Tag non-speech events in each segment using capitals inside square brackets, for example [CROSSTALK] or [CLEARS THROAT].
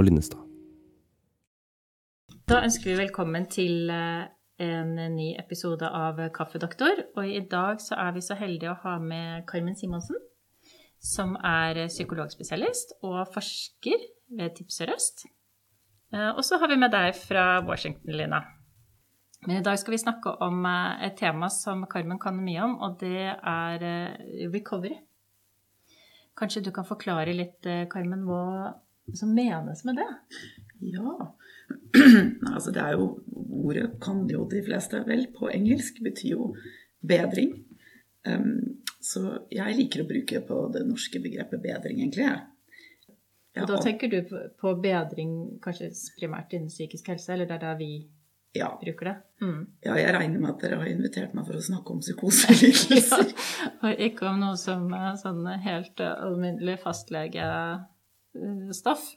Og Linnestad. Da ønsker vi velkommen til eh, en ny episode av Kaffedoktor. Og i dag så er vi så heldige å ha med Carmen Simonsen, som er psykologspesialist og forsker ved Tips Sør-Øst. Eh, og så har vi med deg fra Washington, Lina. Men i dag skal vi snakke om eh, et tema som Carmen kan mye om, og det er recovery. Kanskje du kan forklare litt, Carmen, hva som menes med det? Ja. [CLEARS THROAT] altså det er jo Ordet kan jo de fleste vel på engelsk. Betyr jo bedring. Um, så jeg liker å bruke på det norske begrepet bedring, egentlig. Ja, og da tenker du på bedring kanskje primært innen psykisk helse, eller det er da vi ja. bruker det? Mm. Ja, jeg regner med at dere har invitert meg for å snakke om psykoselidelser. [LAUGHS] ja, og ikke om noe som er sånn helt alminnelig fastlegestoff.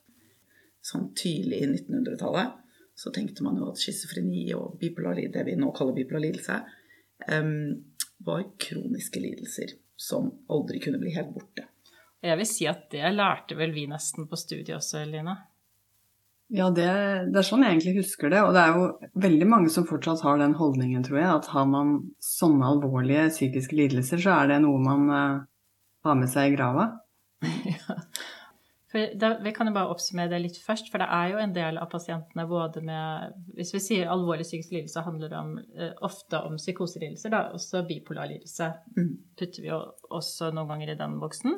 Sånn tidlig i 1900-tallet så tenkte man jo at schizofreni og bipolar, det vi nå kaller bipolar lidelse, um, var kroniske lidelser som aldri kunne bli helt borte. Jeg vil si at det lærte vel vi nesten på studiet også, Line? Ja, det, det, er sånn jeg egentlig husker det. Og det er jo veldig mange som fortsatt har den holdningen, tror jeg, at har man sånne alvorlige psykiske lidelser, så er det noe man uh, har med seg i grava. [LAUGHS] [LAUGHS] ja. Da, vi kan jo bare oppsummere det litt først, for det er jo en del av pasientene både med Hvis vi sier alvorlig psykisk lidelse, handler det om, eh, ofte om psykoselidelser. Da, også bipolar lidelse mm. putter vi jo også noen ganger i den boksen.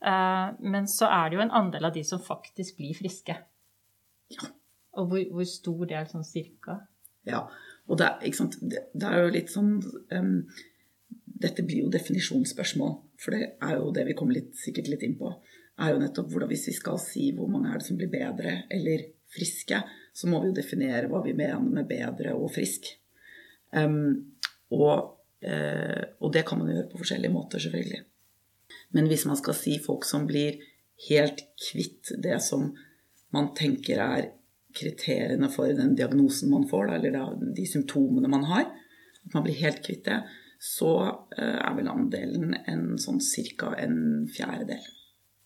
Eh, men så er det jo en andel av de som faktisk blir friske. Ja. Og hvor, hvor, stor del sånn cirka? Ja, og det, det, det er jo litt sånn um, Dette blir jo definisjonsspørsmål, for det er jo det vi kommer litt, sikkert litt inn på. Er jo nettopp hvordan Hvis vi skal si hvor mange er det som blir bedre eller friske, så må vi jo definere hva vi mener med bedre og frisk. Um, og, uh, og det kan man gjøre på forskjellige måter, selvfølgelig. Men hvis man skal si folk som blir helt kvitt det som man tenker er kriteriene for den diagnosen man får, eller de symptomene man har, at man blir helt kvitt det, så eh, er vel andelen en sånn ca. en fjerdedel.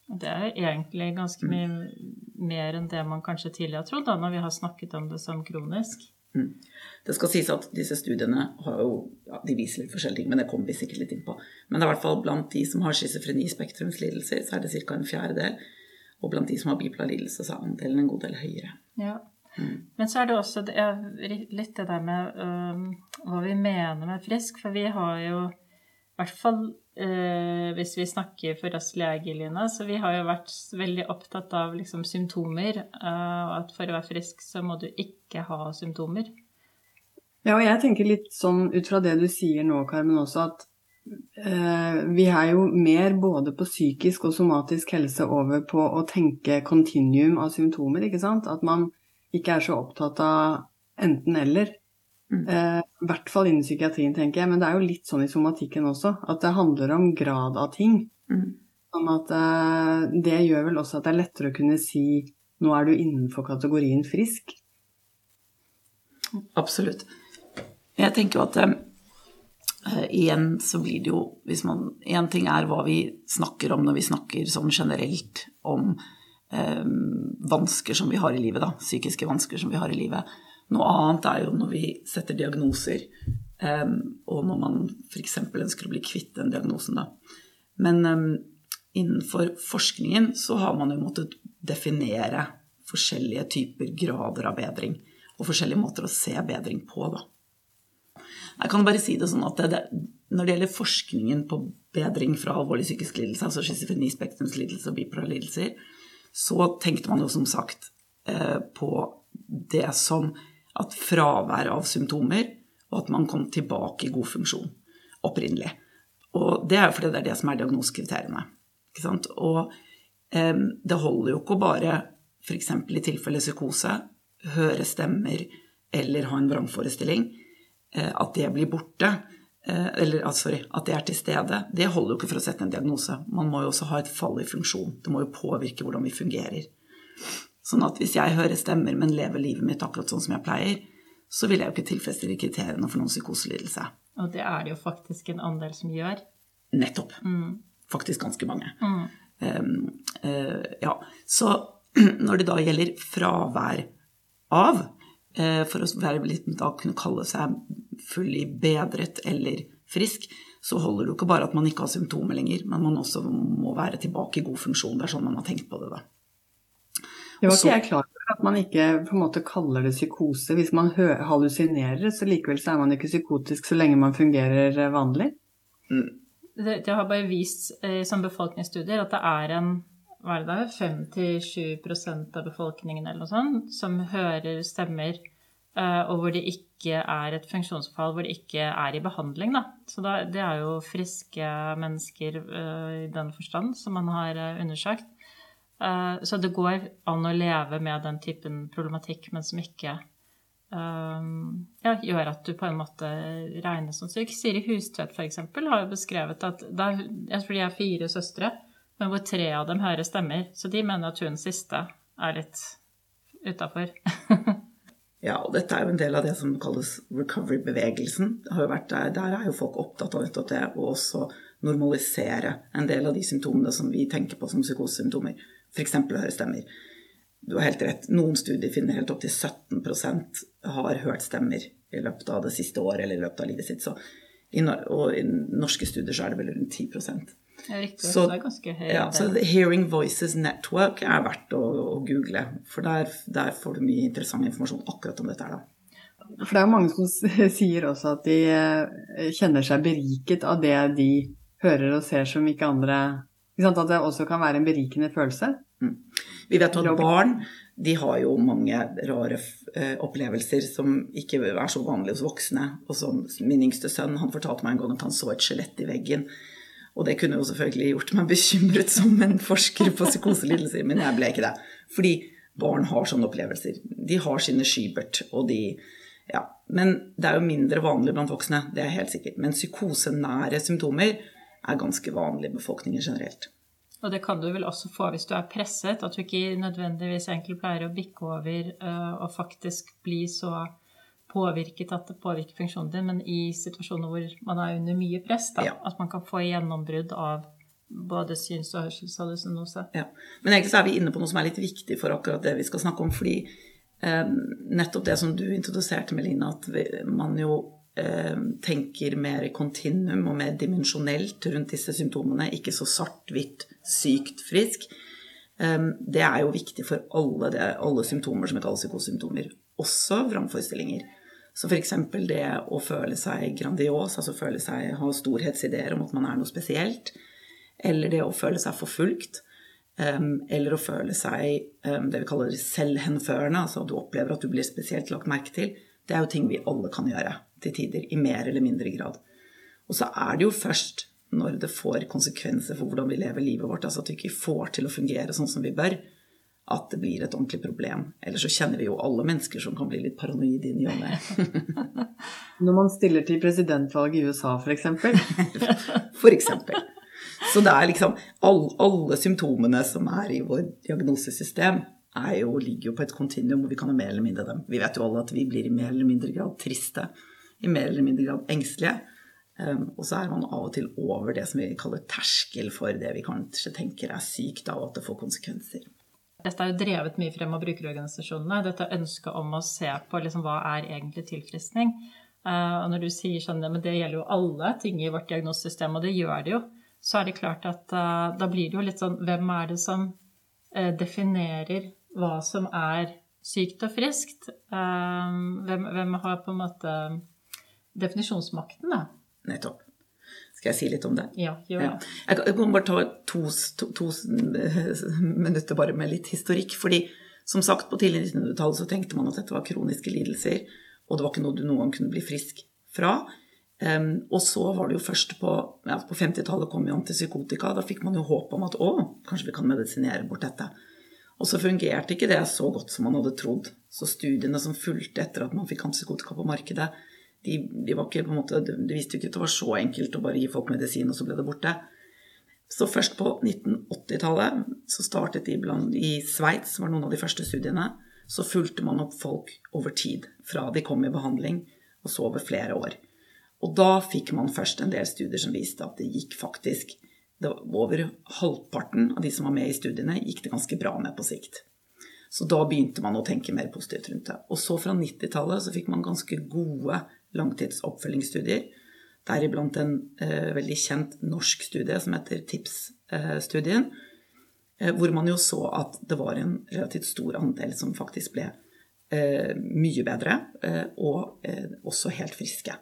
Det er egentlig ganske mye mer enn det man kanskje tidligere har trodd, da, når vi har snakket om det som kronisk. Mm. Det skal sies at disse studiene har jo, ja, de viser litt forskjellige ting, men det kommer vi sikkert litt inn på. Men det er i hvert fall blant de som har schizofreni-spektrumslidelser, så er det ca. en fjerdedel. Og blant de som har bipolar lidelse, så er andelen en god del høyere. Ja. Mm. Men så er det også det litt det der med øh, hva vi mener med frisk. For vi har jo i hvert fall eh, hvis vi snakker for oss leger, Lina, så vi har jo vært veldig opptatt av liksom, symptomer. Uh, og at for å være frisk så må du ikke ha symptomer. Ja, og jeg tenker litt sånn ut fra det du sier nå, Carmen, også at Eh, vi er jo mer både på psykisk og somatisk helse over på å tenke kontinuum av symptomer, ikke sant? At man ikke er så opptatt av enten-eller. Mm. Eh, I hvert fall innen psykiatrien, tenker jeg. Men det er jo litt sånn i somatikken også. At det handler om grad av ting. Mm. Sånn at eh, det gjør vel også at det er lettere å kunne si nå er du innenfor kategorien frisk. Absolutt. Jeg tenker jo at Uh, igjen så blir det jo hvis man En ting er hva vi snakker om når vi snakker sånn generelt om um, vansker som vi har i livet, da. Psykiske vansker som vi har i livet. Noe annet er jo når vi setter diagnoser, um, og når man f.eks. ønsker å bli kvitt den diagnosen, da. Men um, innenfor forskningen så har man jo måttet definere forskjellige typer grader av bedring, og forskjellige måter å se bedring på, da. Jeg kan bare si det sånn at det, når det gjelder forskningen på bedring fra alvorlig psykisk lidelse, altså schizofreni, og bipolar lidelser, så tenkte man jo som sagt eh, på det som at fravær av symptomer, og at man kom tilbake i god funksjon opprinnelig. Og det er jo fordi det er det som er diagnosekriteriene. Og eh, det holder jo ikke å bare, f.eks. i tilfelle psykose, høre stemmer eller ha en vrangforestilling. Eh, at det blir borte, eh, eller sorry, at det er til stede, det holder jo ikke for å sette en diagnose. Man må jo også ha et fall i funksjon. Det må jo påvirke hvordan vi fungerer. Sånn at hvis jeg hører stemmer, men lever livet mitt akkurat sånn som jeg pleier, så vil jeg jo ikke tilfredsstille kriteriene for noen psykoselidelse. Og det er det jo faktisk en andel som gjør. Nettopp. Mm. Faktisk ganske mange. Mm. Ja, så [CLEARS THROAT] når det da gjelder fravær av, for å være litt, da kunne kalle seg fully bedret eller frisk, så holder det jo ikke bare at man ikke har symptomer lenger, men man også må være tilbake i god funksjon. Det er sånn man har tenkt på det, da. Det var ikke jeg klar over at man ikke på en måte kaller det psykose. Hvis man hallusinerer, så likevel så er man ikke psykotisk så lenge man fungerer vanlig. Mm. Det, det, har bare vist eh, som befolkningsstudier at det er en hva er det der, 5-7 av befolkningen eller noe sånt som hører stemmer, eh, og hvor det ikke er et funksjonsfall, hvor det ikke er i behandling. Da. Så da, det er jo friske mennesker eh, i den forstand som man har eh, undersøkt. Eh, så det går an å leve med den typen problematikk, men som ikke um, ja, gjør at du på en måte regnes som syk. Siri Hustvedt f.eks. har jo beskrevet at der, Jeg tror de er fire søstre, men hvor tre av dem hører stemmer. Så de mener at hun siste er litt utafor. [LAUGHS] ja, og dette er jo en del av det som kalles recovery-bevegelsen. Der, der er jo folk opptatt av nettopp det, å også normalisere en del av de symptomene som vi tenker på som psykosesymptomer f.eks. å høre stemmer. Du har helt rett. Noen studier finner helt opp til 17% har hørt stemmer i løpet av det siste året eller i løpet av livet sitt. Så, og i norske studier så er det vel rundt 10 ja, riktig. Så, det er ganske høyt. Ja, så Hearing Voices Network er verdt å, å google, for der, der, får du mye interessant informasjon akkurat om dette her, da. For det er jo mange som [LAUGHS] sier også at de eh, kjenner seg beriket av det de hører og ser som ikke andre At det også kan være en berikende følelse? Mm. Vi vet jo at barn de har jo mange rare eh, opplevelser som ikke er så vanlige hos voksne. Og som min yngste sønn han fortalte meg en gang at han så et skjelett i veggen. Og det kunne jo selvfølgelig gjort meg bekymret som en forsker på psykoselidelser, men jeg ble ikke det. Fordi barn har sånne opplevelser. De har sine skybert, og de Ja. Men det er jo mindre vanlig blant voksne, det er helt sikkert. Men psykosenære symptomer er ganske vanlig i befolkningen generelt. Og det kan du vel også få hvis du er presset, at du ikke nødvendigvis egentlig pleier å bikke over uh, og faktisk bli så påvirket at det påvirker funksjonen din, men i situasjoner hvor man er under mye press, da, ja. at man kan få gjennombrudd av både syns- og hørselshallusinose. Ja. Men egentlig så er vi inne på noe som er litt viktig for akkurat det vi skal snakke om. fordi eh, nettopp det som du introduserte, Melina, at vi, man jo Eh, tenker mer kontinuum og mer dimensjonelt rundt disse symptomene, ikke så svart-hvitt, sykt, frisk. Eh, det er jo viktig for alle, det, alle symptomer som vi kaller psykosymptomer, også vrangforestillinger. Så f.eks. det å føle seg grandios, altså føle seg, ha storhetsideer om at man er noe spesielt, eller det å føle seg forfulgt, eh, eller å føle seg det vi kaller selvhenførende, altså at du opplever at du blir spesielt lagt merke til, det er jo ting vi alle kan gjøre til tider, i mer eller mindre grad. Og så er det jo først når det får konsekvenser for hvordan vi lever livet vårt, altså at vi ikke får til å fungere sånn som vi bør, at det blir et ordentlig problem. Ellers så kjenner vi jo alle mennesker som kan bli litt paranoide i ny og ne. Når man stiller til presidentvalg i USA, f.eks.? [LAUGHS] Eksempel. Så det er liksom alle, alle symptomene som er i vår diagnosesystem, jo, ligger jo på et kontinuum hvor vi kan ha mer eller mindre dem. Vi vet jo alle at vi blir i mer eller mindre grad triste i mer eller mindre grad engstelige. Um, og så er man av og til over det som vi kaller terskel for det vi kanskje tenker er sykt, og at det får konsekvenser. Dette er jo drevet mye frem av brukerorganisasjonene. Dette ønsket om å se på liksom, hva er egentlig tilfriskning. Uh, og når du sier sånn, men det gjelder jo alle ting i vårt diagnosesystem, og det gjør det jo, så er det klart at uh, da blir det jo litt sånn Hvem er det som uh, definerer hva som er sykt og friskt? Hvem, hvem har på en måte definisjonsmakten, da. Nettopp. Skal jeg si litt om det? Ja, gjør det. Ja. Jeg kan bare ta to, to, to, [LAUGHS] minutter bare med litt historikk. fordi som sagt, på tidlig 1900-tallet så tenkte man at dette var kroniske lidelser, og det var ikke noe du noen gang kunne bli frisk fra. Um, og så var det jo først på, ja, på 50-tallet kom jo antipsykotika. Da fikk man jo håp om at å, kanskje vi kan medisinere bort dette. Og så fungerte ikke det så godt som man hadde trodd. Så studiene som fulgte etter at man fikk antipsykotika på markedet, de, de, var ikke på en måte, de visste jo ikke at det var så enkelt å bare gi folk medisin, og så ble det borte. Så først på 1980-tallet så startet de blant, i Sveits, var noen av de første studiene. Så fulgte man opp folk over tid, fra de kom i behandling, og så over flere år. Og da fikk man først en del studier som viste at det gikk faktisk det over halvparten av de som var med i studiene, gikk det ganske bra med på sikt. Så da begynte man å tenke mer positivt rundt det. Og så fra 90-tallet så fikk man ganske gode langtidsoppfølgingsstudier. Deriblant en eh, veldig kjent norsk studie som heter TIPS-studien. Eh, hvor man jo så at det var en relativt stor andel som faktisk ble eh, mye bedre, eh, og eh, også helt friske.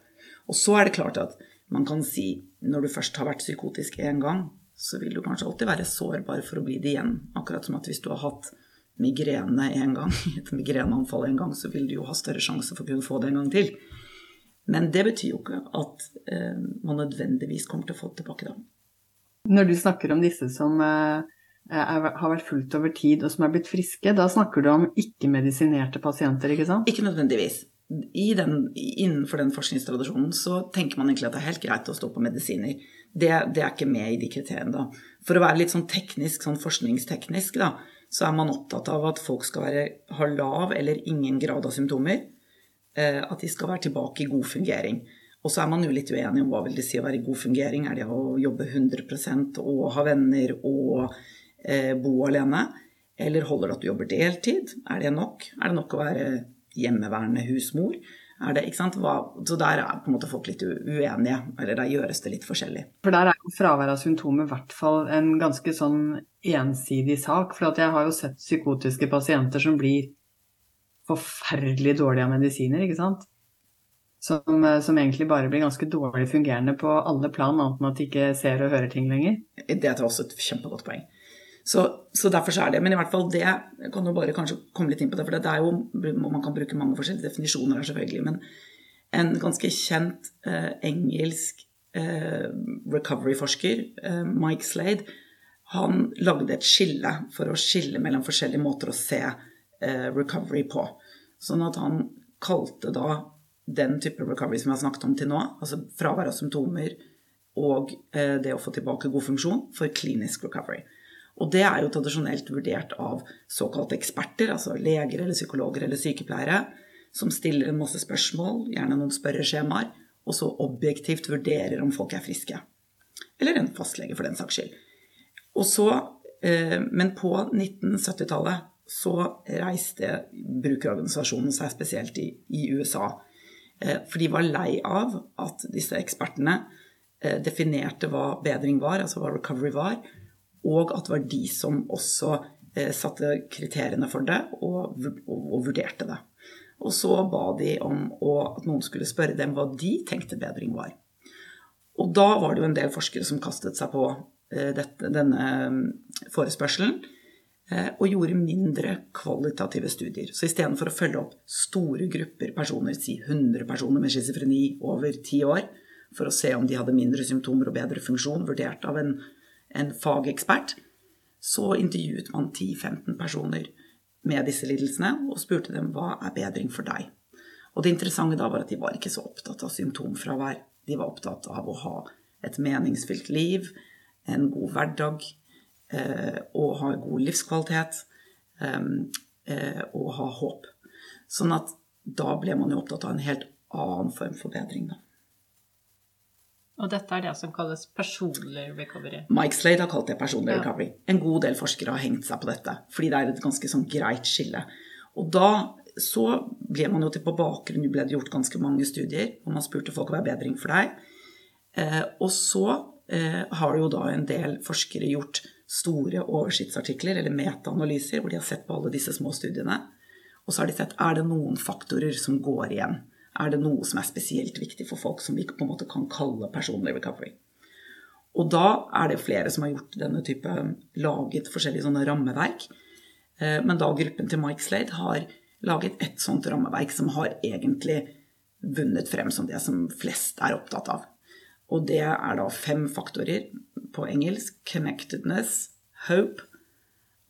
Og så er det klart at man kan si når du først har vært psykotisk én gang, så vil du kanskje alltid være sårbar for å bli det igjen. Akkurat som at hvis du har hatt migrene en gang, [LAUGHS] et migreneanfall en gang, så vil du jo ha større sjanse for å kunne få det en gang til. Men det betyr jo ikke at eh, man nødvendigvis kommer til å få det tilbake da. Når du snakker om disse som eh, er, har vært fulgt over tid og som er blitt friske, da snakker du om ikke-medisinerte pasienter, ikke sant? Ikke nødvendigvis. Den, innenfor den forskningstradisjonen så tenker man egentlig at det er helt greit å stå på medisiner. Det, det er ikke med i de kriteriene, da. For å være litt sånn teknisk, sånn forskningsteknisk, da, så er man opptatt av at folk skal være, ha lav eller ingen grad av symptomer. Eh, at de skal være tilbake i god fungering. Og så er man jo litt uenig om hva vil det si å være i god fungering. Er det å jobbe 100% og ha venner og eh, bo alene? Eller holder det at du jobber deltid? Er det nok? Er det nok å være hjemmeværende husmor? Det, så der er på en måte folk litt uenige, eller der gjøres det litt forskjellig. For der er jo fravær av symptomer i hvert fall en ganske sånn ensidig sak. For jeg har jo sett psykotiske pasienter som blir forferdelig dårlige av medisiner, ikke sant. Som, eh, som, egentlig bare blir ganske dårlig fungerende på alle plan, annet enn at de ikke ser og hører ting lenger. Det er også et kjempegodt poeng. Så, så, derfor så er det Men i hvert fall det jeg kan jo bare kanskje komme litt inn på det, for det er jo Man kan bruke mange forskjellige definisjoner her, selvfølgelig. Men en ganske kjent eh, engelsk eh, recovery-forsker, eh, Mike Slade, han lagde et skille for å skille mellom forskjellige måter å se Eh, recovery på. Sånn at han kalte da den type recovery som jeg har snakket om til nå, altså fravær av symptomer og eh, det å få tilbake god funksjon, for klinisk recovery. Og det er jo tradisjonelt vurdert av såkalte eksperter, altså leger eller psykologer eller sykepleiere, som stiller en masse spørsmål, gjerne noen spørreskjemaer, og så objektivt vurderer om folk er friske. Eller en fastlege, for den saks skyld. Og så, eh, men på 1970-tallet så reiste brukerorganisasjonen seg spesielt i, i USA. Eh, for de var lei av at disse ekspertene eh, definerte hva bedring var, altså hva recovery var, og at det var de som også eh, satte kriteriene for det og, og, vurderte det. Og så ba de om at noen skulle spørre dem hva de tenkte bedring var. Og da var det jo en del forskere som kastet seg på dette, denne forespørselen Eh, og gjorde mindre kvalitative studier. Så istedenfor å følge opp store grupper personer, si 100 personer med schizofreni over ti år, for å se om de hadde mindre symptomer og bedre funksjon, vurdert av en, en fagekspert, så intervjuet man 10-15 personer med disse lidelsene og spurte dem hva er bedring for deg. Og det interessante da var at de var ikke så opptatt av symptomfravær. De var opptatt av å ha et meningsfylt liv, en god hverdag, Eh, og ha god livskvalitet eh, og ha håp. Sånn at da ble man jo opptatt av en helt annen form for bedring, da. Og dette er det som kalles personlig recovery? Mike Slade har kalt det personlig ja. recovery. En god del forskere har hengt seg på dette, fordi det er et ganske sånn greit skille. Og da så ble man jo til på bakgrunn ble det gjort ganske mange studier, og man spurte folk hva er bedring for deg. Eh, og så eh, har jo da en del forskere gjort store oversiktsartikler eller metaanalyser hvor de har sett på alle disse små studiene. Og så har de sett er det noen faktorer som går igjen. Er det noe som er spesielt viktig for folk som vi på en måte kan kalle personlig recovery? Og da er det flere som har gjort denne type laget forskjellige sånne rammeverk. Eh, men da gruppen til Mike Slade har laget et sånt rammeverk som har egentlig vunnet frem som det som flest er opptatt av. Og det er da fem faktorer på engelsk. Connectedness, hope,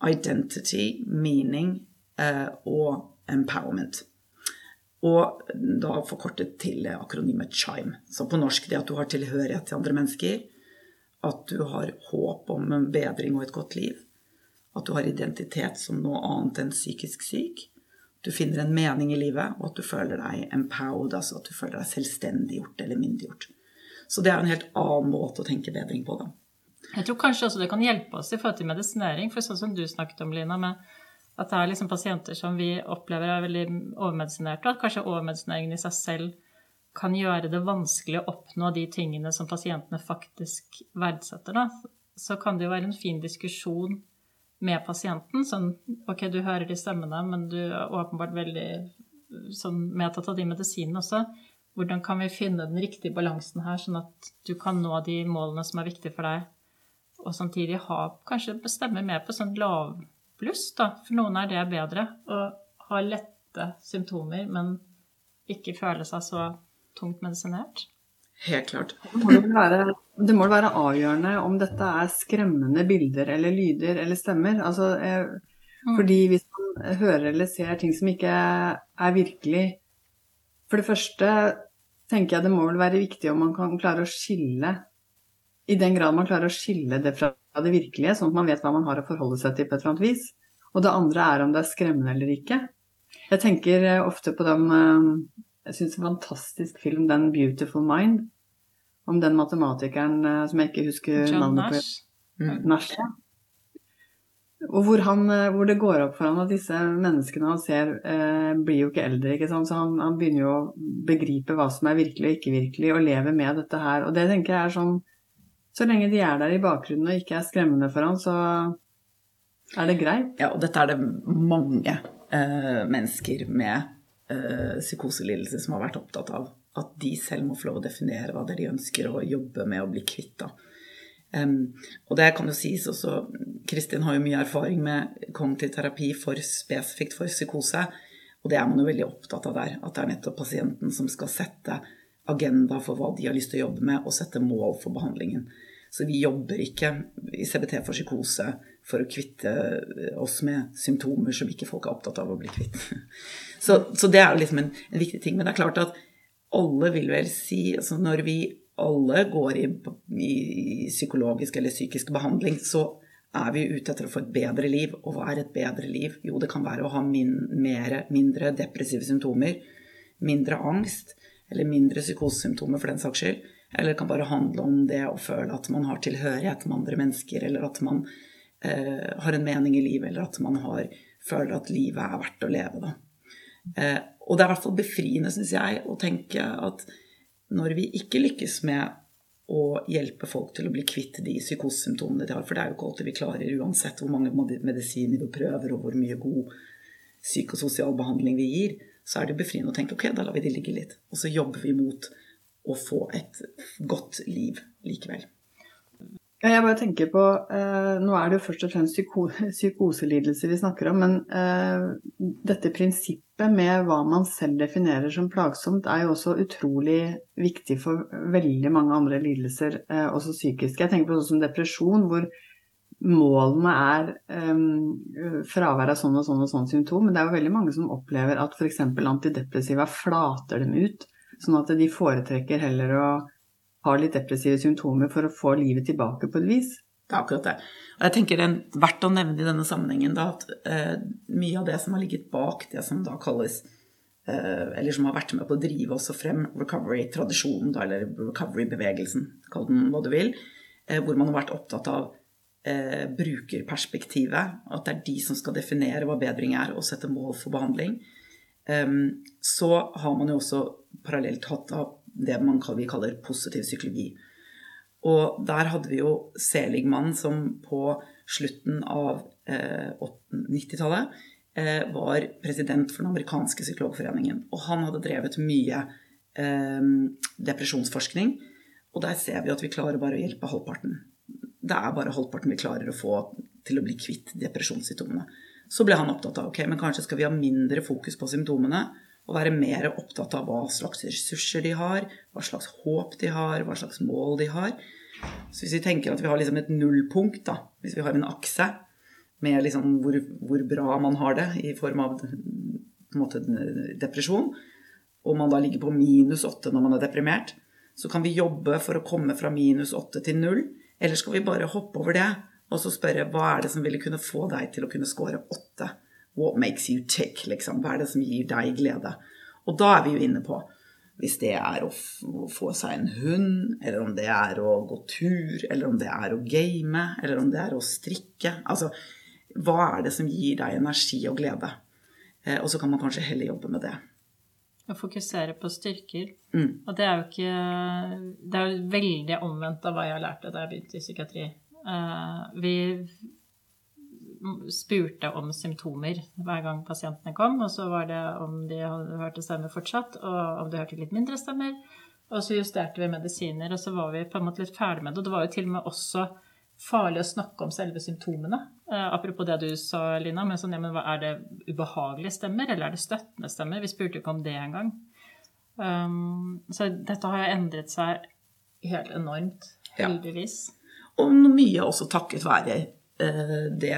identity, meaning eh, og empowerment. Og da forkortet til akronymet CHIME. Så på norsk det at du har tilhørighet til andre mennesker, at du har håp om en bedring og et godt liv, at du har identitet som noe annet enn psykisk syk, du finner en mening i livet, og at du føler deg empowered, altså at du føler deg selvstendiggjort eller myndiggjort. Så det er en helt annen måte å tenke bedring på, da. Jeg tror kanskje også det kan hjelpe oss i forhold til medisinering, for sånn som du snakket om, Lina, med at det er liksom pasienter som vi opplever er veldig overmedisinerte, og at kanskje overmedisineringen i seg selv kan gjøre det vanskelig å oppnå de tingene som pasientene faktisk verdsetter. Da. Så kan det jo være en fin diskusjon med pasienten. Sånn OK, du hører de stemmene, men du er åpenbart veldig sånn medtatt av de medisinene også. Hvordan kan vi finne den riktige balansen her, sånn at du kan nå de målene som er viktige for deg, og samtidig ha, kanskje bestemme mer på sånn lavbluss, da. For noen er det bedre å ha lette symptomer, men ikke føle seg så tungt medisinert. Helt klart. Det må, være, det må være avgjørende om dette er skremmende bilder eller lyder eller stemmer. Altså, eh, mm. Fordi hvis man hører eller ser ting som ikke er virkelig For det første tenker jeg det må vel være viktig om man kan klare å skille i den grad man klarer å skille det fra det virkelige, sånn at man vet hva man har å forholde seg til på et eller annet vis. Og det andre er om det er skremmende eller ikke. Jeg tenker eh, ofte på den eh, Jeg syns en fantastisk film, den 'Beautiful Mind', om den matematikeren eh, som jeg ikke husker John navnet på. Mm. Nash. Ja. Og hvor, han, hvor, det går opp for han at disse menneskene han ser, eh, blir jo ikke eldre. ikke sant? Så han, han, begynner jo å begripe hva som er virkelig og ikke virkelig, og lever med dette her. Og det tenker jeg er sånn så lenge de er der i bakgrunnen og ikke er skremmende for han, så er det greit. Ja, og dette er det mange uh, mennesker med uh, psykoselidelse som har vært opptatt av. At de selv må få lov å definere hva det er de ønsker å jobbe med å bli kvitt. da. Um, og det kan jo sies også Kristin har jo mye erfaring med kognitiv terapi for, spesifikt for psykose. Og det er man jo veldig opptatt av der. At det er nettopp pasienten som skal sette agenda for hva de har lyst til å jobbe med, og sette mål for behandlingen. Så vi jobber ikke i CBT for psykose for å kvitte oss med symptomer som ikke folk er opptatt av å bli kvitt. [LAUGHS] Så, så det er liksom en, en, viktig ting. Men det er klart at alle vil vel si altså Når vi alle går i, i psykologisk eller psykisk behandling, så er vi ute etter å få et bedre liv. Og hva er et bedre liv? Jo, det kan være å ha min, mere, mindre depressive symptomer, mindre angst, eller mindre psykosesymptomer for den saks skyld. Eller det kan bare handle om det å føle at man har tilhørighet med andre mennesker, eller at man eh, har en mening i livet, eller at man har, føler at livet er verdt å leve. Eh, og det er i hvert fall befriende, syns jeg, å tenke at når vi ikke lykkes med å hjelpe folk til å bli kvitt de psykosesymptomene de har, for det er jo ikke alltid vi klarer, uansett hvor mange medisiner vi prøver, og hvor mye god psykososial behandling vi gir, så er det befriende å tenke ok, da lar vi de ligge litt. Og så jobber vi mot å få et godt liv likevel. Jeg bare tenker på, eh, Nå er det jo først og fremst psyko psykoselidelser vi snakker om, men eh, dette prinsippet med hva man selv definerer som plagsomt, er jo også utrolig viktig for veldig mange andre lidelser, eh, også psykiske. Jeg tenker på sånn som depresjon, hvor målene er um, fravær av sånn og sånn og sånn symptom. Men det er jo veldig mange som opplever at f.eks. antidepressiva flater dem ut. Sånn at de foretrekker heller å ha litt depressive symptomer for å få livet tilbake på et vis. Det er akkurat det. Og jeg tenker det er verdt å nevne i denne sammenhengen da, at eh, mye av det som har ligget bak det som da kalles eh, Eller som har vært med på å drive også frem recovery-tradisjonen, eller recovery-bevegelsen, kall den hva du vil, eh, hvor man har vært opptatt av eh, brukerperspektivet. At det er de som skal definere hva bedring er, og sette mål for behandling. Så har man jo også parallelt hatt det man vi kaller positiv psykologi. Og der hadde vi jo Seligmann som på slutten av eh, 90-tallet eh, var president for den amerikanske psykologforeningen. Og han hadde drevet mye eh, depresjonsforskning. Og der ser vi at vi klarer bare å hjelpe halvparten det er bare halvparten vi klarer å få til å bli kvitt depresjonssymptomene. Så ble han opptatt av ok, men kanskje skal vi ha mindre fokus på symptomene og være mer opptatt av hva slags ressurser de har, hva slags håp de har, hva slags mål de har. Så hvis vi tenker at vi har liksom et nullpunkt, da, hvis vi har en akse med liksom hvor, hvor, bra man har det i form av måte, depresjon, og man da ligger på minus åtte når man er deprimert, så kan vi jobbe for å komme fra minus åtte til null eller skal vi bare hoppe over det og så spørre hva er det som ville kunne få deg til å kunne score åtte? What makes you tick? Liksom? Hva er det som gir deg glede? Og da er vi jo inne på Hvis det er å få seg en hund, eller om det er å gå tur, eller om det er å game, eller om det er å strikke. Altså, hva er det som gir deg energi og glede? Eh, og så kan man kanskje heller jobbe med det. Å fokusere på styrker. Mm. Og det er jo ikke Det er jo veldig omvendt av hva jeg har lært da jeg begynte i psykiatri. Eh, vi spurte om symptomer hver gang pasientene kom, og så var det om de hørte stemmer fortsatt, og om de hørte litt mindre stemmer. Og så justerte vi medisiner, og så var vi på en måte litt ferdig med det. Og det var jo til og med også farlig å snakke om selve symptomene. Eh, apropos det du sa, Lina, men sånn, ja, men er det ubehagelige stemmer, eller er det støttende stemmer? Vi spurte jo ikke om det engang. Um, så dette har jo endret seg helt enormt, heldigvis. Ja. Og mye også takket være eh, det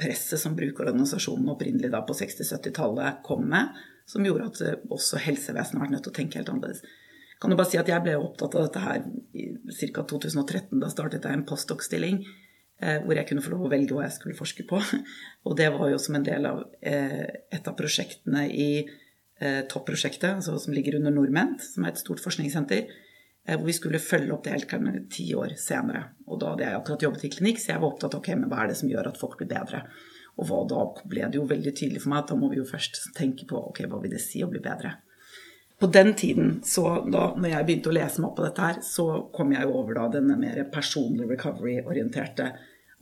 presset som brukerorganisasjonen opprinnelig da på 60-70-tallet kom med, som gjorde at eh, også helsevesenet vært nødt til å tenke helt annerledes. Kan du bare si at Jeg ble opptatt av dette her i ca. 2013. Da startet jeg en postdoc-stilling eh, hvor jeg kunne få lov å velge hva jeg skulle forske på. [LAUGHS] Og det var jo som en del av et av prosjektene i Topprosjektet, altså, som ligger under Nordment, som er et stort forskningssenter. Eh, hvor vi skulle følge opp det helt ti år senere. Og da hadde jeg akkurat jobbet i klinikk, så jeg var opptatt av okay, hva er det som gjør at folk blir bedre. Og hva, da ble det jo veldig tydelig for meg at da må vi jo først tenke på ok, hva vil det si å bli bedre. På den tiden, så da når jeg begynte å lese meg opp på dette her, så kom jeg jo over da denne mer personlig recovery-orienterte.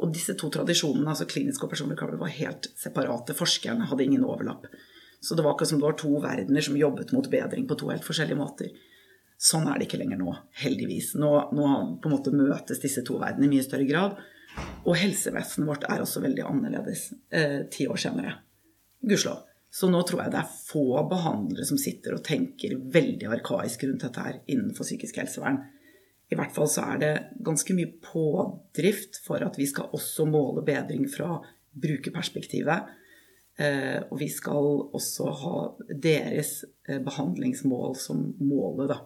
Og disse to tradisjonene, altså klinisk og personlig recovery, var helt separate. Forskerne hadde ingen overlapp. Så det var akkurat som det var to verdener som jobbet mot bedring på to helt forskjellige måter. Sånn er det ikke lenger nå, heldigvis. Nå, nå på en måte møtes disse to verdenene i mye større grad. Og helsevesenet vårt er også veldig annerledes eh, ti år senere. Gudskjelov. Så nå tror jeg det er få behandlere som sitter og tenker veldig arkaisk rundt dette her innenfor psykisk helsevern. I hvert fall så er det ganske mye pådrift for at vi skal også måle bedring fra brukerperspektivet. Eh, og vi skal også ha deres eh, behandlingsmål som målet, da.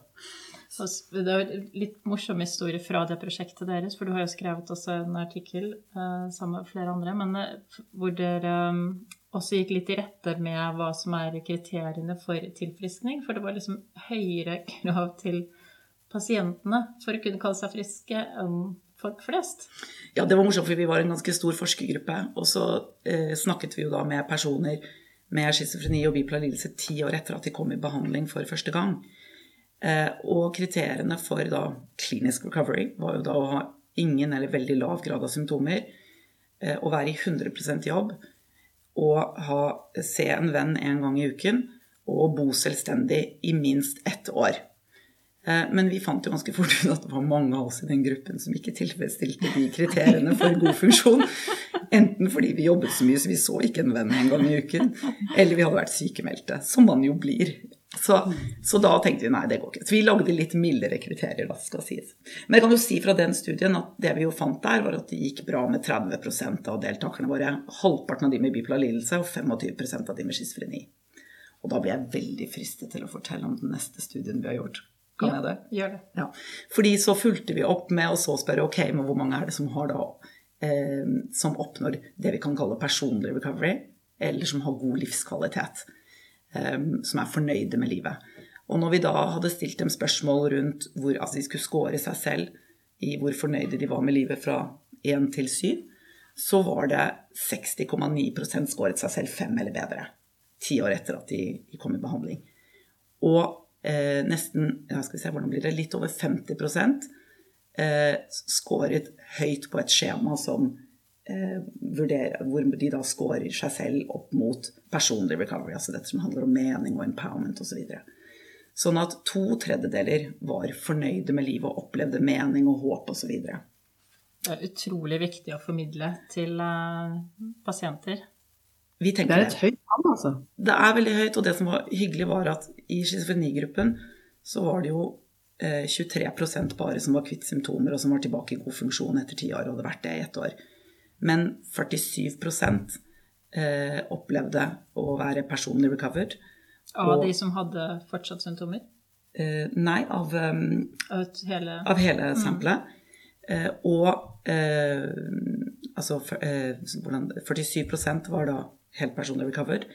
Det er litt morsom historie fra det prosjektet deres, for du har jo skrevet også en artikkel eh, sammen med flere andre, men hvor dere også gikk litt i rette med hva som er kriteriene for tilfriskning. For det var liksom høyere [LAUGHS] krav til pasientene for å kunne kalle seg friske enn folk flest? Ja, det var morsomt, for vi var en ganske stor forskergruppe. Og så eh, snakket vi jo da med personer med schizofreni og bipolar lidelse ti år etter at de kom i behandling for første gang. Eh, og kriteriene for da klinisk recovery var jo da å ha ingen eller veldig lav grad av symptomer, eh, å være i 100% jobb, og ha, se en venn en gang i uken, og bo selvstendig i minst ett år. Eh, men vi fant jo ganske fort ut at det var mange av oss i den gruppen som ikke tilfredsstilte de kriteriene for god funksjon. Enten fordi vi jobbet så mye så vi så ikke en venn en gang i uken, eller vi hadde vært sykemeldte, som man jo blir. Så, så, da tenkte vi nei, det går ikke. Så vi lagde litt mildere kriterier, da, skal sies. Men jeg kan jo si fra den studien at det vi jo fant der, var at det gikk bra med 30% av deltakerne våre. Halvparten av de med bipolar lidelse og 25% av de med schizofreni. Og da ble jeg veldig fristet til å fortelle om den neste studien vi har gjort. Kan ja, jeg det? Gjør det. Ja. Fordi så fulgte vi opp med å så spørre ok, men hvor mange er det som har da eh, som oppnår det vi kan kalle personlig recovery, eller som har god livskvalitet. Eh, som er fornøyde med livet. Og når vi da hadde stilt dem spørsmål rundt hvor altså de skulle score seg selv i hvor fornøyde de var med livet fra 1 til 7, så var det 60,9% skåret seg selv fem eller bedre. Ti år etter at de kom i behandling. Og eh, nesten ja, skal vi se, hvordan blir det, litt over 50 eh, skåret høyt på et skjema som eh, vurdere, hvor de da scorer seg selv opp mot personlig recovery, altså dette som handler om mening og empowerment osv. Så sånn at to tredjedeler var fornøyde med livet og opplevde mening og håp osv. Det er utrolig viktig å formidle til uh, pasienter. det er et høyt tall, altså. Det er veldig høyt, og det som var hyggelig, var at i schizofrenigruppen så var det jo eh, 23% bare som var kvitt symptomer, og som var tilbake i god funksjon etter ti år, og hadde vært det i ett år. Men 47 eh, opplevde å være personlig recovered. Av de som hadde fortsatt symptomer? Eh, nei, av, um, av hele, av hele samplet. Mm. og eh, altså 47% var da helt personlig recovered.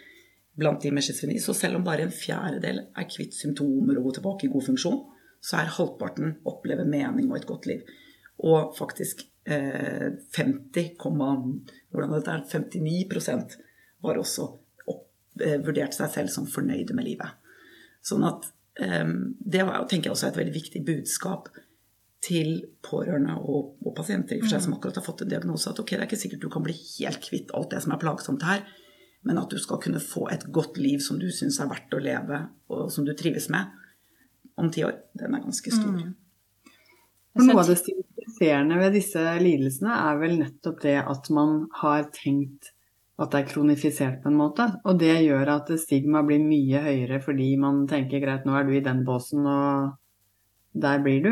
blant de med schizofreni. Så selv om bare en fjerdedel er kvitt symptomer og går tilbake i god funksjon, så er halvparten opplever mening og et godt liv. Og faktisk eh, 50, hvordan dette er, 59% var også opp, eh, vurdert seg selv som fornøyde med livet. Sånn at eh, det var, tenker jeg også er et veldig viktig budskap til pårørende og, og pasienter i for seg, som akkurat har fått en diagnose, at ok, det er ikke sikkert du kan bli helt kvitt alt det som er plagsomt her, men at du skal kunne få et godt liv som du syns er verdt å leve, og som du trives med, om ti år, den er ganske stor. Mm. For noe av det stigmatiserende ved disse lidelsene er vel nettopp det at man har tenkt at det er kronifisert på en måte. Og det gjør at stigma blir mye høyere fordi man tenker greit, nå er du i den båsen, og der blir du.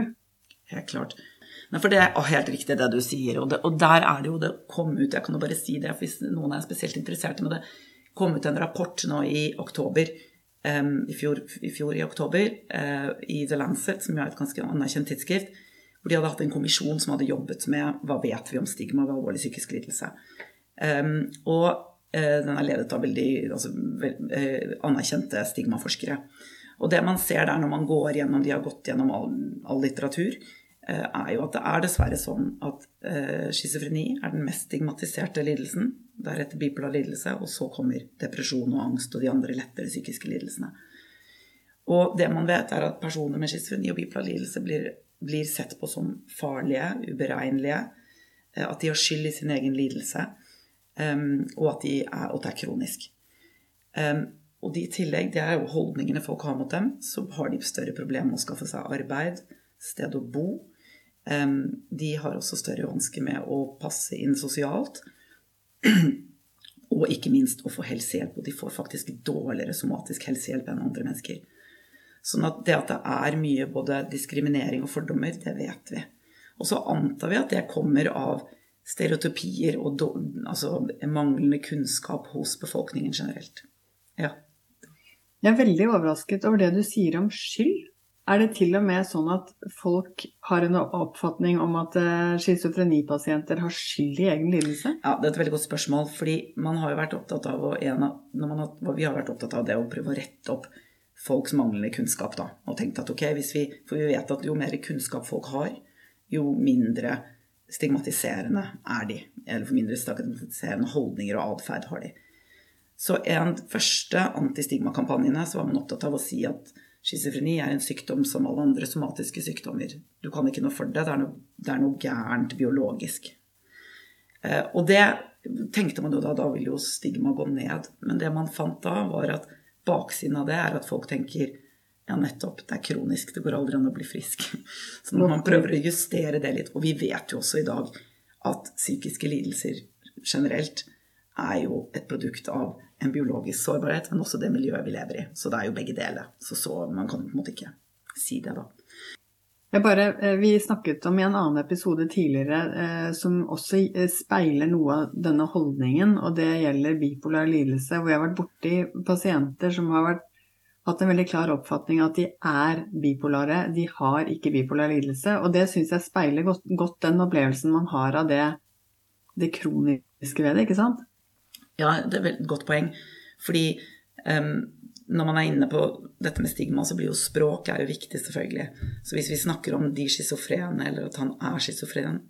Helt klart. Nei, for det er helt riktig det du sier, og, det, og, der er det jo det kom ut Jeg kan jo bare si det hvis noen er spesielt interessert med det. kom ut en rapport nå i oktober um, i, fjor, i, fjor, i oktober uh, i The Lancet, som er et ganske anerkjent tidsskrift, hvor de hadde hatt en kommisjon som hadde jobbet med hva vet vi om stigma ved alvorlig psykisk lidelse. Um, og uh, den er ledet av veldig altså, vel, uh, anerkjente stigmaforskere. Og det man ser der når man går gjennom, de har gått gjennom all, all litteratur, uh, er jo at det er dessverre sånn at schizofreni er den mest stigmatiserte lidelsen. Deretter bipolar lidelse, og så kommer depresjon og angst og de andre lettere psykiske lidelsene. Og det man vet, er at personer med schizofreni og bipolar lidelse blir, blir sett på som farlige, uberegnelige, at de har skyld i sin egen lidelse. Um, og, at de er, at det er kronisk. Um, og de i tillegg, det er jo holdningene folk har mot dem, så har de større problemer med å skaffe seg arbeid, sted å bo. Um, de har også større vansker med å passe inn sosialt. [CLEARS THROAT] og ikke minst å få helsehjelp. Og de får faktisk dårligere somatisk helsehjelp enn andre mennesker. Sånn at det at det er mye både diskriminering og fordommer, det vet vi. Og så antar vi at det kommer av stereotypier og altså, manglende kunnskap hos befolkningen generelt. Ja. Jeg er veldig overrasket over det du sier om skyld. Er det til og med sånn at folk har en oppfatning om at uh, schizofrenipasienter har skyld i egen lidelse? Ja, det er et veldig godt spørsmål. fordi man har jo vært opptatt av, og har, Vi har vært opptatt av det å prøve å rette opp folks manglende kunnskap. da, Og tenkt at ok, hvis vi, For vi vet at jo mer kunnskap folk har, jo mindre stigmatiserende er de. Eller for mindre stigmatiserende holdninger og atferd har de. Så en første antistigmakampanjene så var man opptatt av å si at schizofreni er en sykdom som alle andre somatiske sykdommer. Du kan ikke noe for det. Det er noe, det er noe gærent biologisk. Eh, og det tenkte man jo da, da vil jo stigma gå ned. Men det man fant da, var at baksiden av det er at folk tenker ja, nettopp. Det er kronisk. Det går aldri an å bli frisk. [LAUGHS] Så når man prøver å justere det litt Og vi vet jo også i dag at psykiske lidelser generelt er jo et produkt av en biologisk sårbarhet, men også det miljøet vi lever i. Så det er jo begge deler. Så, så man kan på en måte ikke si det, da. Bare, eh, vi snakket om i en annen episode tidligere eh, som også eh, speiler noe av denne holdningen, og det gjelder bipolar lidelse, hvor jeg har vært borti pasienter som har vært hatt en veldig klar oppfatning av at de er bipolare. De har ikke bipolar lidelse. Og det syns jeg speiler godt, godt, den opplevelsen man har av det, det kroniske ved det, ikke sant? Ja, det er et godt poeng. Fordi um, når man er inne på dette med stigma, så blir jo språk er jo viktig, selvfølgelig. Så hvis vi snakker om de schizofrene, eller at han er schizofren,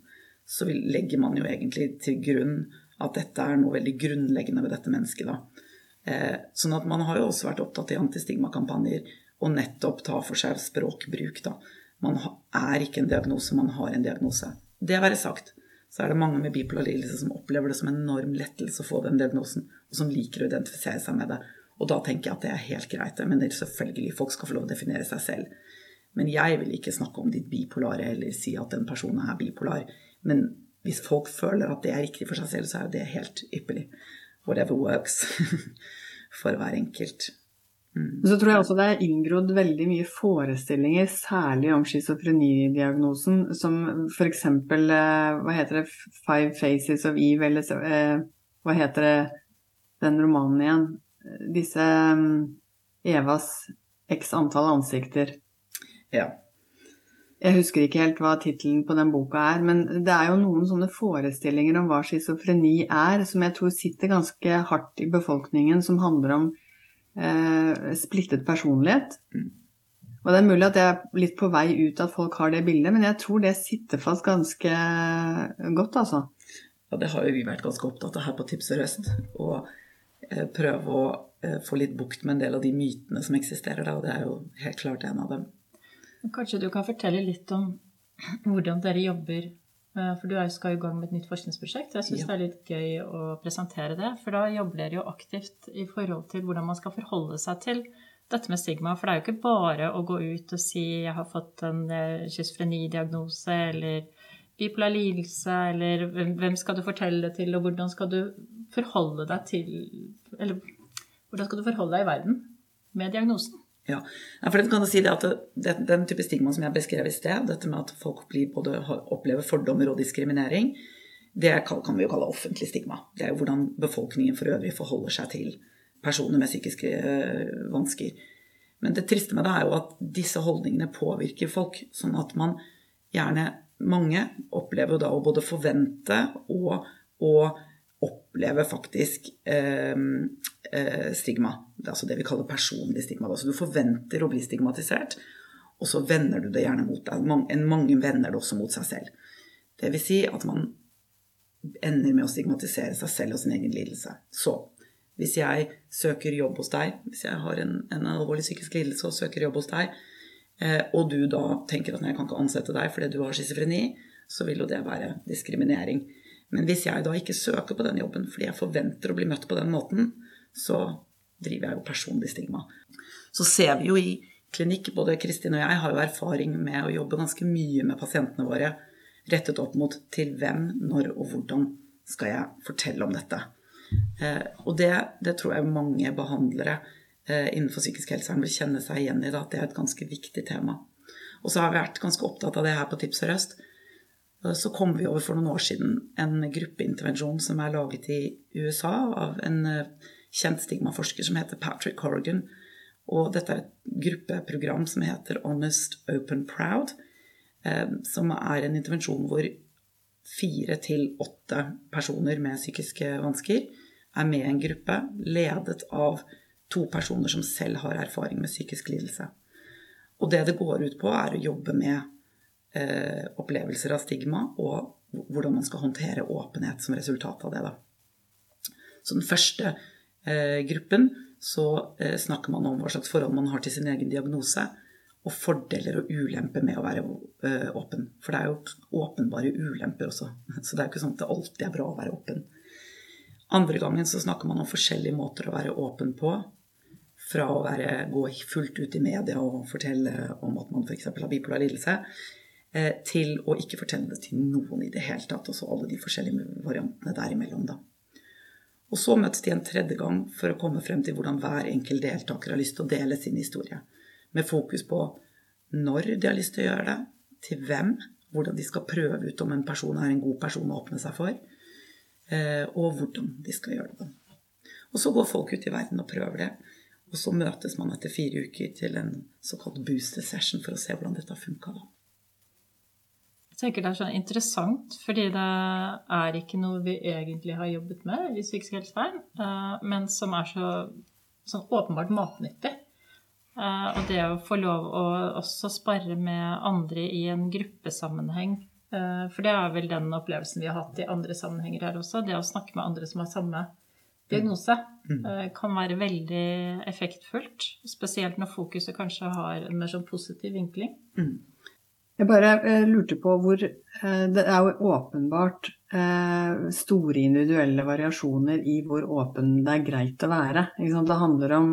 så legger man jo egentlig til grunn at dette er noe veldig grunnleggende ved dette mennesket, da. Eh, sånn at man har jo også vært opptatt i antistigmakampanjer og nettopp ta for seg språkbruk. Da. Man er ikke en diagnose, man har en diagnose. Det være sagt, så er det mange med bipolar lidelse som opplever det som en enorm lettelse å få den diagnosen, og som liker å identifisere seg med det. Og da tenker jeg at det er helt greit. Men det er selvfølgelig, folk skal få lov å definere seg selv. Men jeg vil ikke snakke om ditt bipolare eller si at den personen er bipolar. Men hvis folk føler at det er riktig for seg selv, så er det helt ypperlig whatever works [LAUGHS] for hver enkelt. Mm. Så tror jeg også det er inngrodd veldig mye forestillinger, særlig om schizofrenidiagnosen, som f.eks. Eh, hva heter det, Five Faces of Eve, eller eh, hva heter det, den romanen igjen? Disse mm, Evas x antall ansikter. Ja. Jeg husker ikke helt hva tittelen på den boka er, men det er jo noen sånne forestillinger om hva schizofreni er, som jeg tror sitter ganske hardt i befolkningen, som handler om eh, splittet personlighet. Mm. Og det er mulig at jeg er litt på vei ut at folk har det bildet, men jeg tror det sitter fast ganske godt, altså. Ja, det har jo vi vært ganske opptatt av her på Tips og Røst. Eh, prøve å eh, få litt bukt med en del av de mytene som eksisterer da, og det er jo helt klart en av dem. Kanskje du kan fortelle litt om hvordan dere jobber eh, for du skal i gang med et nytt forskningsprosjekt. Jeg syns Ja. det er litt gøy å presentere det. For da jobber dere jo aktivt i forhold til hvordan man skal forholde seg til dette med stigma. For det er jo ikke bare å gå ut og si 'jeg har fått en schizofreni-diagnose' eller 'bipolar lidelse', eller hvem skal du fortelle det til, og hvordan skal du forholde deg til Eller hvordan skal du forholde deg i verden med diagnosen? Ja, for det kan du si at det, Den type stigma som jeg beskrev i sted, dette med at folk både, opplever fordommer og diskriminering, det kan, vi jo kalle offentlig stigma. Det er jo hvordan befolkningen for øvrig forholder seg til personer med psykiske eh, vansker. Men det triste med det er jo at disse holdningene påvirker folk. Sånn at man gjerne Mange opplever jo da å både forvente og, og oppleve faktisk eh, eh, stigma. Det er altså det vi kaller personlig stigma. Altså du forventer å bli stigmatisert, og så vender du det gjerne mot deg. Mange, mange vender det også mot seg selv. Det vil si at man ender med å stigmatisere seg selv og sin egen lidelse. Så hvis jeg søker jobb hos deg, hvis jeg har en, en alvorlig psykisk lidelse og søker jobb hos deg, eh, og du da tenker at jeg kan ikke ansette deg fordi du har schizofreni, så vil jo det være diskriminering. Men hvis jeg da ikke søker på den jobben fordi jeg forventer å bli møtt på den måten, så driver jeg jo personlig stigma. Så ser vi jo i klinikk, både Kristin og jeg har jo erfaring med å jobbe ganske mye med pasientene våre rettet opp mot til hvem, når og hvordan skal jeg fortelle om dette. Eh, og det, det tror jeg mange behandlere eh, innenfor psykisk helsevern vil kjenne seg igjen i, at det er et ganske viktig tema. Og så har vi vært ganske opptatt av det her på Tips og Røst. Eh, Så kom vi over for noen år siden en gruppeintervensjon som er laget i USA av en eh, kjent stigmaforsker som heter Patrick Corrigan. Og dette er et gruppeprogram som heter Honest, Open, Proud. eh, Som er en intervensjon hvor fire til åtte personer med psykiske vansker er med i en gruppe ledet av to personer som selv har erfaring med psykisk lidelse. Og det det går ut på, er å jobbe med eh, opplevelser av stigma og hvordan man skal håndtere åpenhet som resultat av det. Da. Så den første eh, gruppen så eh, snakker man om hva slags forhold man har til sin egen diagnose, og fordeler og ulemper med å være eh, åpen. For det er jo åpenbare ulemper også. [LAUGHS] Så det er jo ikke sånn at det alltid er bra å være åpen. Andre gangen så snakker man om forskjellige måter å være åpen på. Fra å være, gå fullt ut i media og fortelle om at man f.eks. har bipolar lidelse, til å ikke fortelle det til noen i det hele tatt. Og så alle de forskjellige variantene derimellom, da. Og så møtes de en tredje gang for å komme frem til hvordan hver enkelt deltaker har lyst til å dele sin historie. Med fokus på når de har lyst til å gjøre det, til hvem, hvordan de skal prøve ut om en person er en god person å åpne seg for, eh, og hvordan de skal gjøre det. Og så går folk ut i verden og prøver det. Og så møtes man etter fire uker til en såkalt booster session for å se hvordan dette har funka. Tenker det er sånn interessant, fordi det er ikke noe vi egentlig har jobbet med i psykisk helsevern, men som er så sånn åpenbart matnyttig. Eh, Og det å få lov å også spare med andre i en gruppesammenheng, eh, for det er vel den opplevelsen vi har hatt i andre sammenhenger her også, det å snakke med andre som har samme diagnose, eh, kan være veldig effektfullt. Spesielt når fokuset kanskje har en mer sånn positiv vinkling. Jeg bare eh, lurte på hvor eh, Det er jo åpenbart eh, store individuelle variasjoner i hvor åpen det er greit å være. Det handler om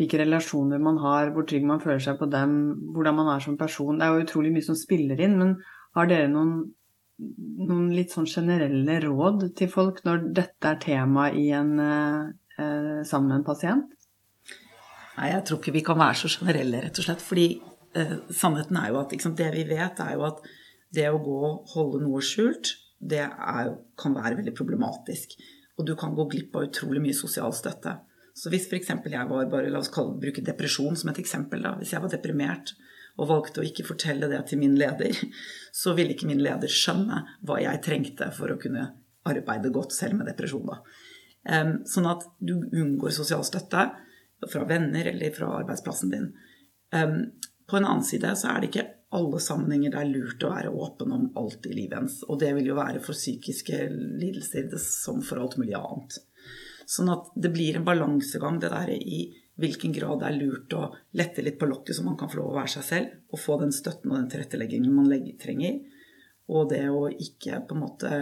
hvilke relasjoner man har, hvor trygg man føler seg på dem, hvordan man er som person. Det er jo utrolig mye som spiller inn, men har dere noen, noen litt sånn generelle råd til folk når dette er tema i en, eh, eh, sammen med en pasient? Nei, jeg tror ikke vi kan være så generelle, rett og slett. Fordi eh, sannheten er jo at sant, det vi vet, er jo at det å gå og holde noe skjult, det er, kan være veldig problematisk. Og du kan gå glipp av utrolig mye sosial støtte. Så hvis f.eks. jeg var bare, la oss kalle, bruke depresjon som et eksempel, da. Hvis jeg var deprimert og valgte å ikke fortelle det til min leder, [LAUGHS] så ville ikke min leder skjønne hva jeg trengte for å kunne arbeide godt selv med depresjon. Da. Sånn at du unngår sosial støtte. fra venner eller fra arbeidsplassen din. På en annen side så er det ikke alle sammenhenger det er lurt å være åpen om alt i livet ens. Og det vil jo være for psykiske lidelser som for alt mulig annet. Sånn at det blir en balansegang det der i hvilken grad det er lurt å lette litt på lokket så man kan få lov å være seg selv og få den støtten og den tilretteleggingen man trenger. Og det å ikke på en måte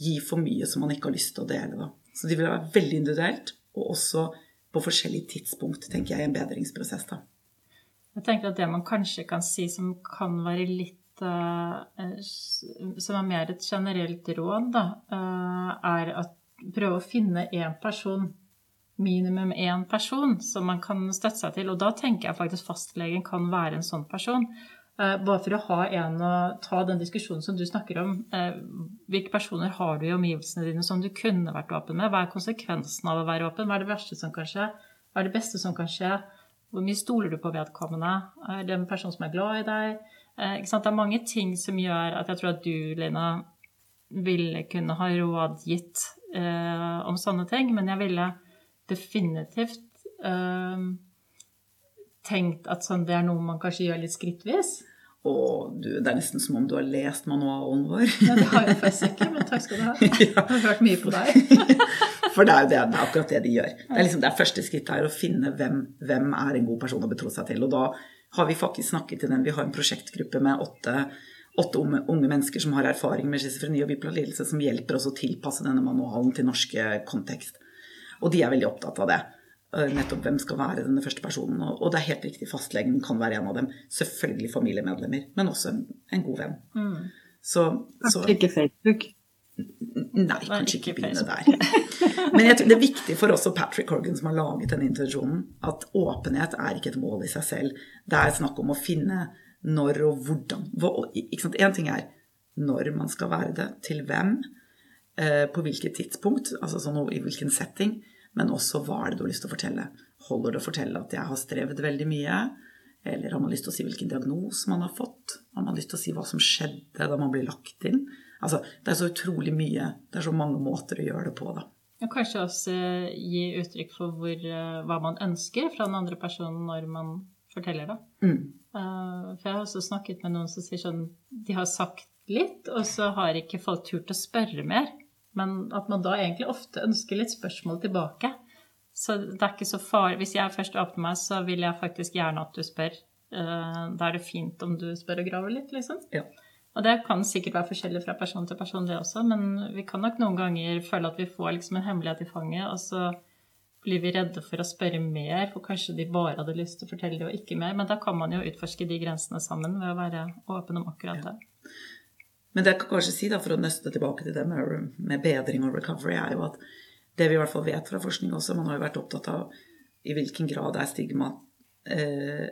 gi for mye som man ikke har lyst til å dele. Da. Så de vil være veldig individuelt, og også på forskjellige tidspunkt, tenker jeg, i en bedringsprosess. da. Jeg tenker at det man kanskje kan si som kan være litt uh, Som er mer et generelt råd, da, uh, er at prøve å finne én person, minimum én person, som man kan støtte seg til. Og da tenker jeg faktisk fastlegen kan være en sånn person. Bare for å ha en å ta den diskusjonen som du snakker om. hvilke personer har du i omgivelsene dine som du kunne vært åpen med? Hva er konsekvensen av å være åpen? Hva er det verste som kan skje? Hva er det beste som kan skje? Hvor mye stoler du på vedkommende? Er det en person som er glad i deg? Eh, det er mange ting som gjør at jeg tror at du, Lina, ville kunne ha rådgitt eh, om sånne ting. Men jeg ville definitivt eh, tenkt at sånn, det er noe man kanskje gjør litt skrittvis. Og du, det er nesten som om du har lest manualen vår. Ja, det har jeg faktisk ikke, men takk skal du ha. [LAUGHS] Jeg har hørt mye på deg. [LAUGHS] For det er jo det, det er akkurat det de gjør. Det er liksom det er første skrittet her å finne hvem, hvem er en god person å betro seg til. Og da har vi faktisk snakket til dem. Vi har en prosjektgruppe med åtte, åtte unge, unge, mennesker som har erfaring med schizofreni og bipolar lidelse, som hjelper oss å tilpasse denne manualen til norske kontekst. Og de er veldig opptatt av det. Eh, nettopp hvem skal være denne første personen. Og det er helt riktig, fastlegen kan være en av dem. Selvfølgelig familiemedlemmer, men også en, en god venn. Mm. Så, så, ikke Facebook? Nei, kanskje ikke begynne der. [LAUGHS] Men jeg tror det er viktig for oss og Patrick Horgan som har laget denne intensjonen, at åpenhet er ikke et mål i seg selv. Det er snakk om å finne når og hvordan. Én ting er når man skal være det, til hvem, eh, på hvilket tidspunkt, altså sånn i hvilken setting. Men også hva er det du har lyst til å fortelle? Holder det å fortelle at jeg har strevd veldig mye? Eller har man lyst til å si hvilken diagnose man har fått? Har man lyst til å si hva som skjedde da man ble lagt inn? Altså, det er så utrolig mye. Det er så mange måter å gjøre det på, da. Og kanskje også gi uttrykk for hvor, eh, hva man ønsker fra den andre personen når man forteller det. Mm. Uh, for jeg har også snakket med noen som sier sånn De har sagt litt, og så har ikke folk turt å spørre mer. Men at man da egentlig ofte ønsker litt spørsmål tilbake. Så det er ikke så farlig. Hvis jeg først åpner meg, så vil jeg faktisk gjerne at du spør. Uh, da er det fint om du spør og graver litt, liksom. Ja. Og det kan sikkert være forskjellig fra person til person, det også, men vi kan nok noen ganger føle at vi får liksom en hemmelighet i fanget, og så blir vi redde for å spørre mer, for kanskje de bare hadde lyst til å fortelle det og ikke mer. Men da kan man jo utforske de grensene sammen ved å være åpen om akkurat det. Ja. Men det jeg kan kanskje si, da, for å nøste tilbake til det med, med, bedring og recovery, er jo at det vi i hvert fall vet fra forskning også, man har jo vært opptatt av i hvilken grad er stigma eh,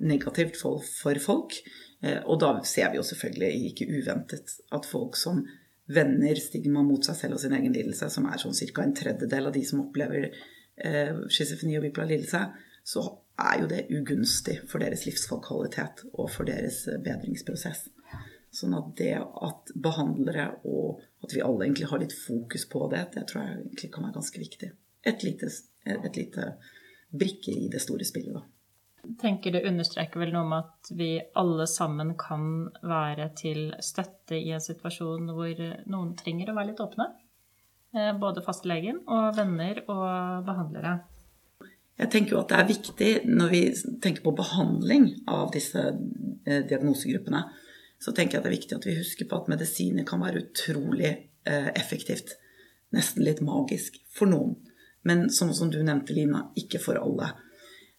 negativt for, folk. Eh, og da ser vi jo selvfølgelig, ikke uventet, at folk som vender stigma mot seg selv og sin egen lidelse, som er sånn ca. en tredjedel av de som opplever eh, schizofreni og bipolar lidelse, så er jo det ugunstig for deres livskvalitet og for deres eh, bedringsprosess. Sånn at det at behandlere og at vi alle egentlig har litt fokus på det, det tror jeg egentlig kan være ganske viktig. Et lite, et lite brikke i det store spillet, da. Tenker det understreker vel noe om at vi alle sammen kan være til støtte i en situasjon hvor noen trenger å være litt åpne. Eh, både fastlegen og venner og behandlere. Jeg tenker jo at det er viktig når vi tenker på behandling av disse eh, diagnosegruppene, så tenker jeg at det er viktig at vi husker på at medisiner kan være utrolig eh, effektivt. Nesten litt magisk for noen. Men som, som du nevnte, Lina, ikke for alle.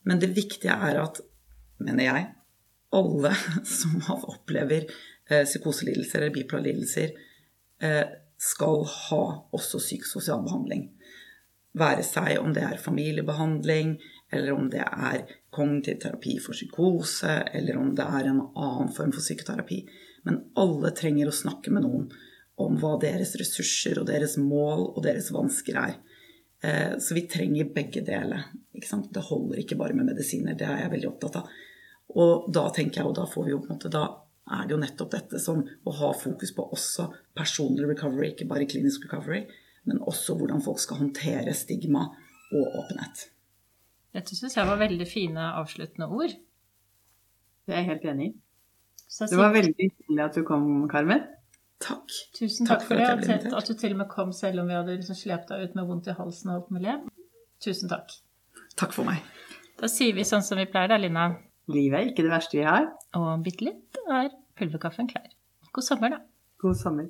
Men det viktige er at, mener jeg, alle [LAUGHS] som opplever eh, psykoselidelser eller bipolar lidelser, eh, skal ha også psykososial behandling. Være seg om det er familiebehandling, eller om det er kognitiv terapi for psykose, eller om det er en annen form for psykoterapi. Men alle trenger å snakke med noen om hva deres ressurser og deres mål og deres vansker er. Eh, så vi trenger begge deler. Det holder ikke bare med medisiner. Det er jeg veldig opptatt av. Og da tenker jeg, og da får vi jo på en måte da er det jo nettopp dette som å ha fokus på også personlig recovery, ikke bare klinisk recovery, men også hvordan folk skal håndtere stigma og åpenhet. Dette syns jeg var veldig fine avsluttende ord. Det er jeg helt enig i. Det var veldig hyggelig at du kom, Carmen. Takk. tusen Takk takk for for det, at jeg og ble at du til og med kom selv om vi hadde liksom slept deg ut med vondt i halsen og alt mulig. Tusen takk. Takk for meg. Da sier vi sånn som vi pleier da, Lina. Livet er ikke det verste vi har. Og bitte litt er pulverkaffen klar. God sommer, da. God sommer.